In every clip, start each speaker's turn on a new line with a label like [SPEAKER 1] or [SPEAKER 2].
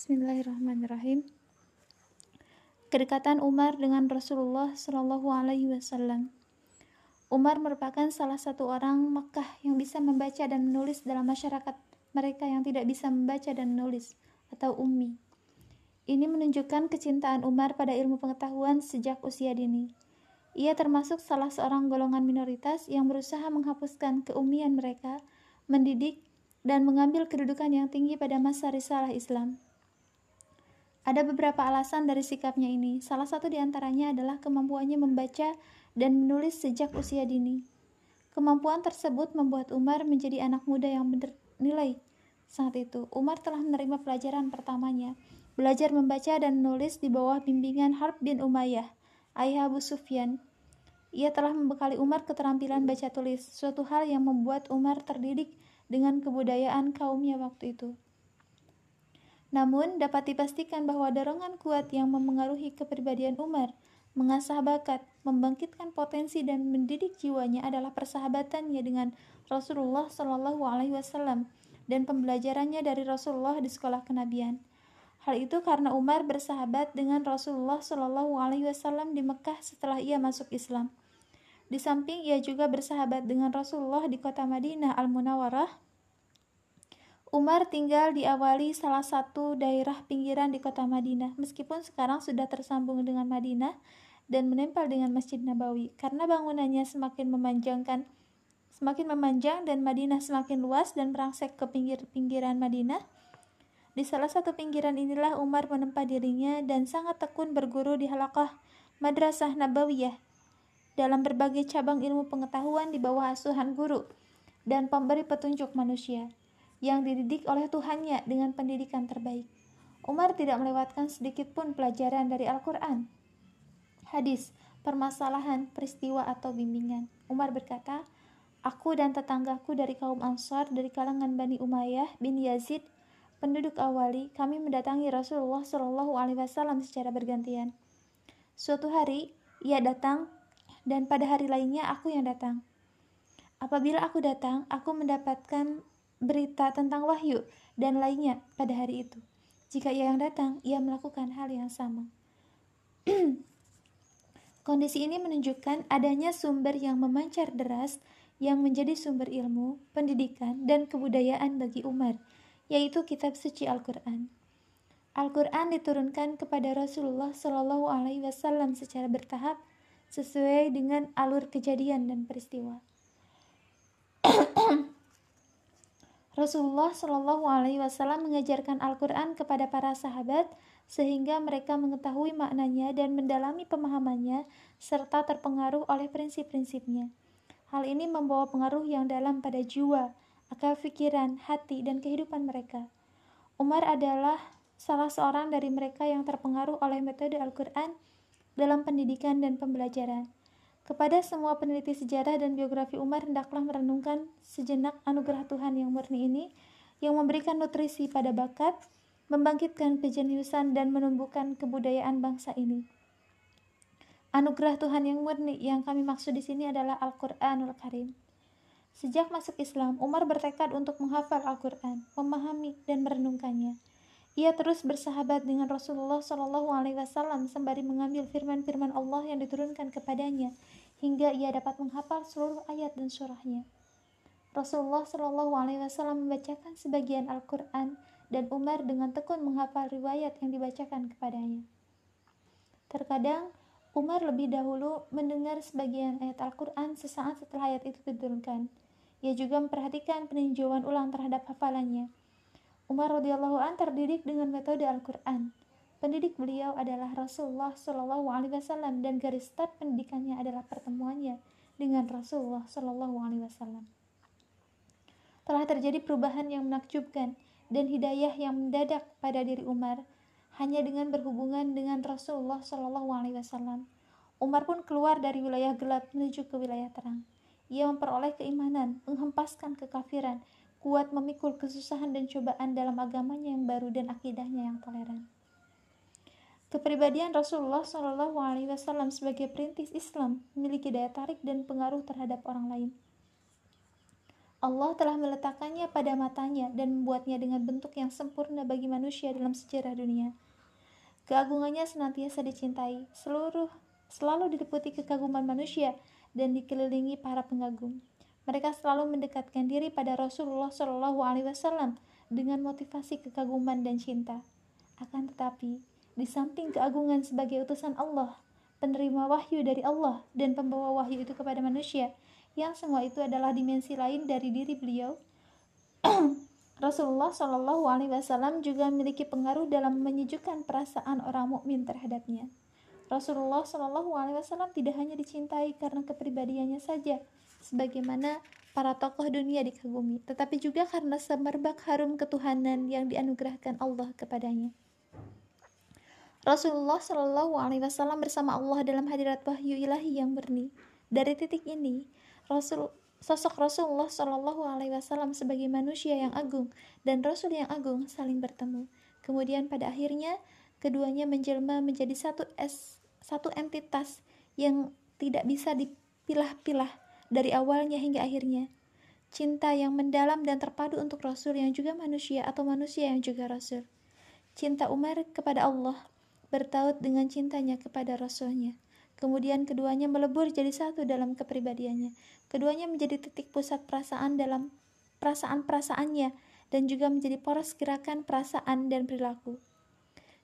[SPEAKER 1] Bismillahirrahmanirrahim. Kedekatan Umar dengan Rasulullah Shallallahu Alaihi Wasallam. Umar merupakan salah satu orang Mekah yang bisa membaca dan menulis dalam masyarakat mereka yang tidak bisa membaca dan menulis atau ummi. Ini menunjukkan kecintaan Umar pada ilmu pengetahuan sejak usia dini. Ia termasuk salah seorang golongan minoritas yang berusaha menghapuskan keumian mereka, mendidik, dan mengambil kedudukan yang tinggi pada masa risalah Islam. Ada beberapa alasan dari sikapnya ini. Salah satu di antaranya adalah kemampuannya membaca dan menulis sejak usia dini. Kemampuan tersebut membuat Umar menjadi anak muda yang bernilai. Saat itu, Umar telah menerima pelajaran pertamanya, belajar membaca dan menulis di bawah bimbingan Harb bin Umayyah, ayah Abu Sufyan. Ia telah membekali Umar keterampilan baca tulis, suatu hal yang membuat Umar terdidik dengan kebudayaan kaumnya waktu itu. Namun, dapat dipastikan bahwa dorongan kuat yang memengaruhi kepribadian Umar, mengasah bakat, membangkitkan potensi dan mendidik jiwanya adalah persahabatannya dengan Rasulullah Wasallam dan pembelajarannya dari Rasulullah di sekolah kenabian. Hal itu karena Umar bersahabat dengan Rasulullah Wasallam di Mekah setelah ia masuk Islam. Di samping ia juga bersahabat dengan Rasulullah di kota Madinah Al Munawwarah Umar tinggal di awali salah satu daerah pinggiran di kota Madinah, meskipun sekarang sudah tersambung dengan Madinah dan menempel dengan Masjid Nabawi. Karena bangunannya semakin memanjangkan, semakin memanjang dan Madinah semakin luas dan merangsek ke pinggir-pinggiran Madinah. Di salah satu pinggiran inilah Umar menempa dirinya dan sangat tekun berguru di halakah Madrasah Nabawiyah dalam berbagai cabang ilmu pengetahuan di bawah asuhan guru dan pemberi petunjuk manusia yang dididik oleh Tuhannya dengan pendidikan terbaik. Umar tidak melewatkan sedikit pun pelajaran dari Al-Quran. Hadis, permasalahan, peristiwa, atau bimbingan. Umar berkata, Aku dan tetanggaku dari kaum Ansar dari kalangan Bani Umayyah bin Yazid, penduduk awali, kami mendatangi Rasulullah Shallallahu Alaihi Wasallam secara bergantian. Suatu hari, ia datang, dan pada hari lainnya aku yang datang. Apabila aku datang, aku mendapatkan berita tentang wahyu dan lainnya pada hari itu. Jika ia yang datang, ia melakukan hal yang sama. Kondisi ini menunjukkan adanya sumber yang memancar deras yang menjadi sumber ilmu, pendidikan, dan kebudayaan bagi Umar, yaitu kitab suci Al-Quran. Al-Quran diturunkan kepada Rasulullah Shallallahu Alaihi Wasallam secara bertahap sesuai dengan alur kejadian dan peristiwa. Rasulullah Shallallahu Alaihi Wasallam mengajarkan Al-Quran kepada para sahabat sehingga mereka mengetahui maknanya dan mendalami pemahamannya serta terpengaruh oleh prinsip-prinsipnya. Hal ini membawa pengaruh yang dalam pada jiwa, akal pikiran, hati, dan kehidupan mereka. Umar adalah salah seorang dari mereka yang terpengaruh oleh metode Al-Quran dalam pendidikan dan pembelajaran. Kepada semua peneliti sejarah dan biografi Umar hendaklah merenungkan sejenak anugerah Tuhan yang murni ini yang memberikan nutrisi pada bakat, membangkitkan kejeniusan dan menumbuhkan kebudayaan bangsa ini. Anugerah Tuhan yang murni yang kami maksud di sini adalah Al-Qur'anul Karim. Sejak masuk Islam, Umar bertekad untuk menghafal Al-Quran, memahami dan merenungkannya. Ia terus bersahabat dengan Rasulullah Wasallam sembari mengambil firman-firman Allah yang diturunkan kepadanya hingga ia dapat menghafal seluruh ayat dan surahnya. Rasulullah Shallallahu Alaihi Wasallam membacakan sebagian Al-Quran dan Umar dengan tekun menghafal riwayat yang dibacakan kepadanya. Terkadang Umar lebih dahulu mendengar sebagian ayat Al-Quran sesaat setelah ayat itu diturunkan. Ia juga memperhatikan peninjauan ulang terhadap hafalannya. Umar radhiyallahu an terdidik dengan metode Al-Quran. Pendidik beliau adalah Rasulullah Shallallahu Alaihi Wasallam dan garis start pendidikannya adalah pertemuannya dengan Rasulullah Shallallahu Alaihi Wasallam. Telah terjadi perubahan yang menakjubkan dan hidayah yang mendadak pada diri Umar hanya dengan berhubungan dengan Rasulullah Shallallahu Alaihi Wasallam. Umar pun keluar dari wilayah gelap menuju ke wilayah terang. Ia memperoleh keimanan, menghempaskan kekafiran, kuat memikul kesusahan dan cobaan dalam agamanya yang baru dan akidahnya yang toleran. Kepribadian Rasulullah Shallallahu Alaihi Wasallam sebagai perintis Islam memiliki daya tarik dan pengaruh terhadap orang lain. Allah telah meletakkannya pada matanya dan membuatnya dengan bentuk yang sempurna bagi manusia dalam sejarah dunia. Keagungannya senantiasa dicintai, seluruh selalu diliputi kekaguman manusia dan dikelilingi para pengagum. Mereka selalu mendekatkan diri pada Rasulullah Shallallahu Alaihi Wasallam dengan motivasi kekaguman dan cinta. Akan tetapi, di samping keagungan sebagai utusan Allah, penerima wahyu dari Allah dan pembawa wahyu itu kepada manusia, yang semua itu adalah dimensi lain dari diri beliau. Rasulullah Shallallahu Alaihi Wasallam juga memiliki pengaruh dalam menyejukkan perasaan orang mukmin terhadapnya. Rasulullah Shallallahu Alaihi Wasallam tidak hanya dicintai karena kepribadiannya saja, sebagaimana para tokoh dunia dikagumi, tetapi juga karena semerbak harum ketuhanan yang dianugerahkan Allah kepadanya. Rasulullah Shallallahu Alaihi Wasallam bersama Allah dalam hadirat wahyu ilahi yang murni. Dari titik ini, Rasul sosok Rasulullah Shallallahu Alaihi Wasallam sebagai manusia yang agung dan Rasul yang agung saling bertemu. Kemudian pada akhirnya keduanya menjelma menjadi satu es, satu entitas yang tidak bisa dipilah-pilah dari awalnya hingga akhirnya. Cinta yang mendalam dan terpadu untuk Rasul yang juga manusia atau manusia yang juga Rasul. Cinta Umar kepada Allah bertaut dengan cintanya kepada Rasulnya. Kemudian keduanya melebur jadi satu dalam kepribadiannya. Keduanya menjadi titik pusat perasaan dalam perasaan-perasaannya dan juga menjadi poros gerakan perasaan dan perilaku.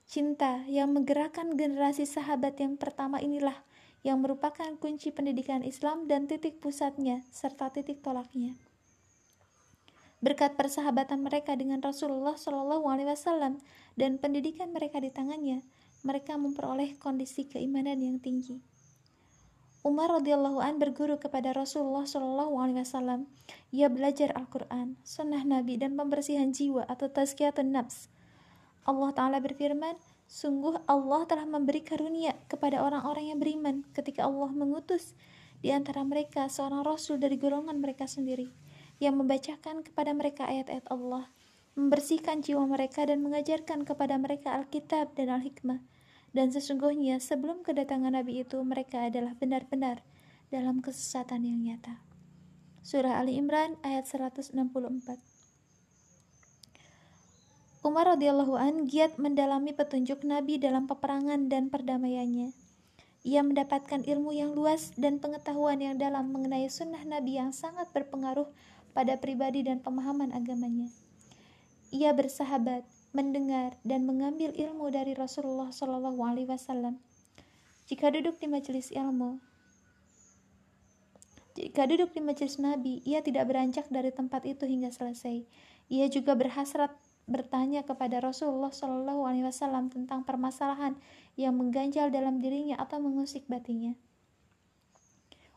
[SPEAKER 1] Cinta yang menggerakkan generasi sahabat yang pertama inilah yang merupakan kunci pendidikan Islam dan titik pusatnya serta titik tolaknya. Berkat persahabatan mereka dengan Rasulullah Wasallam dan pendidikan mereka di tangannya, mereka memperoleh kondisi keimanan yang tinggi. Umar radhiyallahu an berguru kepada Rasulullah Shallallahu alaihi wasallam. Ia belajar Al-Qur'an, sunnah Nabi dan pembersihan jiwa atau tazkiyatun nafs. Allah taala berfirman, sungguh Allah telah memberi karunia kepada orang-orang yang beriman ketika Allah mengutus di antara mereka seorang rasul dari golongan mereka sendiri yang membacakan kepada mereka ayat-ayat Allah, membersihkan jiwa mereka dan mengajarkan kepada mereka Alkitab dan Al-Hikmah dan sesungguhnya sebelum kedatangan Nabi itu mereka adalah benar-benar dalam kesesatan yang nyata. Surah Ali Imran ayat 164 Umar radhiyallahu an giat mendalami petunjuk Nabi dalam peperangan dan perdamaiannya. Ia mendapatkan ilmu yang luas dan pengetahuan yang dalam mengenai sunnah Nabi yang sangat berpengaruh pada pribadi dan pemahaman agamanya. Ia bersahabat, mendengar dan mengambil ilmu dari Rasulullah Shallallahu Alaihi Wasallam. Jika duduk di majelis ilmu, jika duduk di majelis Nabi, ia tidak beranjak dari tempat itu hingga selesai. Ia juga berhasrat bertanya kepada Rasulullah Shallallahu Alaihi Wasallam tentang permasalahan yang mengganjal dalam dirinya atau mengusik batinnya.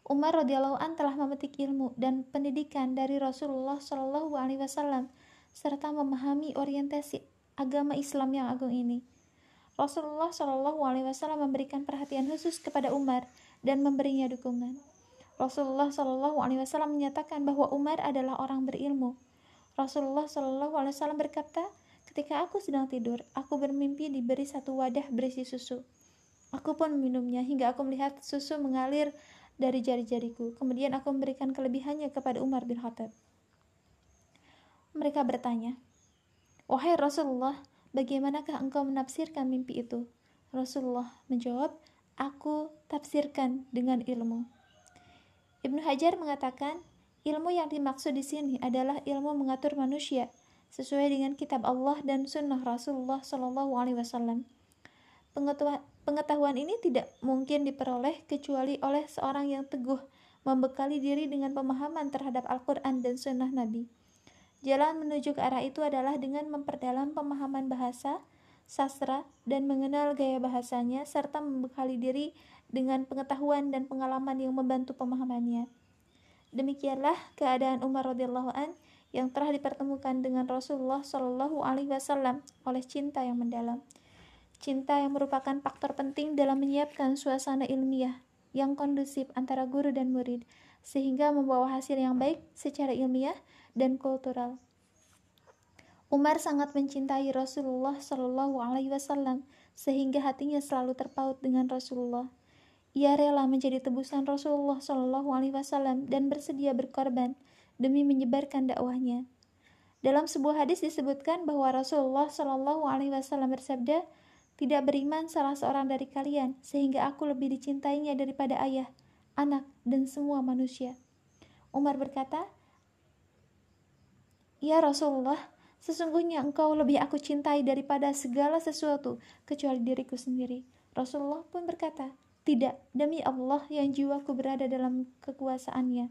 [SPEAKER 1] Umar radhiyallahu an telah memetik ilmu dan pendidikan dari Rasulullah Shallallahu Alaihi Wasallam serta memahami orientasi agama Islam yang agung ini. Rasulullah Shallallahu Alaihi Wasallam memberikan perhatian khusus kepada Umar dan memberinya dukungan. Rasulullah Shallallahu Alaihi Wasallam menyatakan bahwa Umar adalah orang berilmu. Rasulullah Shallallahu Alaihi Wasallam berkata, ketika aku sedang tidur, aku bermimpi diberi satu wadah berisi susu. Aku pun meminumnya hingga aku melihat susu mengalir dari jari-jariku. Kemudian aku memberikan kelebihannya kepada Umar bin Khattab. Mereka bertanya, Wahai Rasulullah, bagaimanakah engkau menafsirkan mimpi itu? Rasulullah menjawab, Aku tafsirkan dengan ilmu. Ibnu Hajar mengatakan, ilmu yang dimaksud di sini adalah ilmu mengatur manusia sesuai dengan kitab Allah dan sunnah Rasulullah Shallallahu Alaihi Wasallam. Pengetahuan ini tidak mungkin diperoleh kecuali oleh seorang yang teguh membekali diri dengan pemahaman terhadap Al-Quran dan sunnah Nabi. Jalan menuju ke arah itu adalah dengan memperdalam pemahaman bahasa, sastra, dan mengenal gaya bahasanya, serta membekali diri dengan pengetahuan dan pengalaman yang membantu pemahamannya. Demikianlah keadaan Umar radhiyallahu an yang telah dipertemukan dengan Rasulullah Shallallahu alaihi wasallam oleh cinta yang mendalam. Cinta yang merupakan faktor penting dalam menyiapkan suasana ilmiah yang kondusif antara guru dan murid, sehingga membawa hasil yang baik secara ilmiah dan kultural. Umar sangat mencintai Rasulullah Shallallahu Alaihi Wasallam sehingga hatinya selalu terpaut dengan Rasulullah. Ia rela menjadi tebusan Rasulullah Shallallahu Alaihi Wasallam dan bersedia berkorban demi menyebarkan dakwahnya. Dalam sebuah hadis disebutkan bahwa Rasulullah Shallallahu Alaihi Wasallam bersabda, tidak beriman salah seorang dari kalian sehingga aku lebih dicintainya daripada ayah, anak, dan semua manusia. Umar berkata, Ya Rasulullah, sesungguhnya engkau lebih aku cintai daripada segala sesuatu kecuali diriku sendiri. Rasulullah pun berkata, tidak, demi Allah yang jiwaku berada dalam kekuasaannya.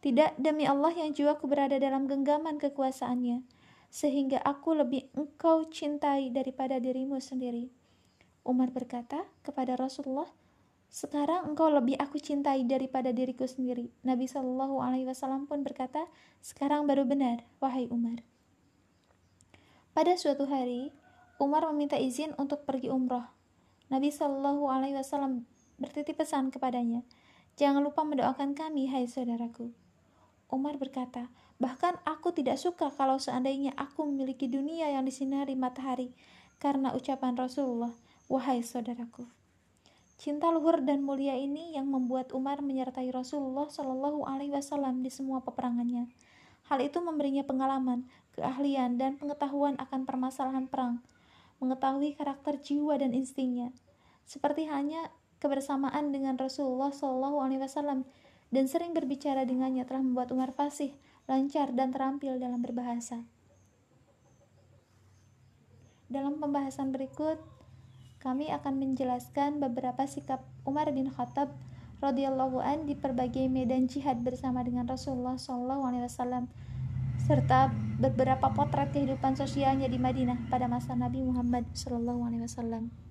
[SPEAKER 1] Tidak demi Allah yang jiwaku berada dalam genggaman kekuasaannya, sehingga aku lebih engkau cintai daripada dirimu sendiri. Umar berkata kepada Rasulullah, sekarang engkau lebih aku cintai daripada diriku sendiri. Nabi Shallallahu Alaihi Wasallam pun berkata, sekarang baru benar, wahai Umar. Pada suatu hari, Umar meminta izin untuk pergi umroh. Nabi Shallallahu Alaihi Wasallam bertitip pesan kepadanya, jangan lupa mendoakan kami, hai saudaraku. Umar berkata, bahkan aku tidak suka kalau seandainya aku memiliki dunia yang disinari matahari, karena ucapan Rasulullah, wahai saudaraku. Cinta luhur dan mulia ini yang membuat Umar menyertai Rasulullah Shallallahu Alaihi Wasallam di semua peperangannya. Hal itu memberinya pengalaman, keahlian, dan pengetahuan akan permasalahan perang, mengetahui karakter jiwa dan instingnya. Seperti hanya kebersamaan dengan Rasulullah Shallallahu Alaihi Wasallam dan sering berbicara dengannya telah membuat Umar fasih, lancar, dan terampil dalam berbahasa. Dalam pembahasan berikut, kami akan menjelaskan beberapa sikap Umar bin Khattab radhiyallahu an di berbagai medan jihad bersama dengan Rasulullah Shallallahu alaihi wasallam serta beberapa potret kehidupan sosialnya di Madinah pada masa Nabi Muhammad Shallallahu alaihi wasallam.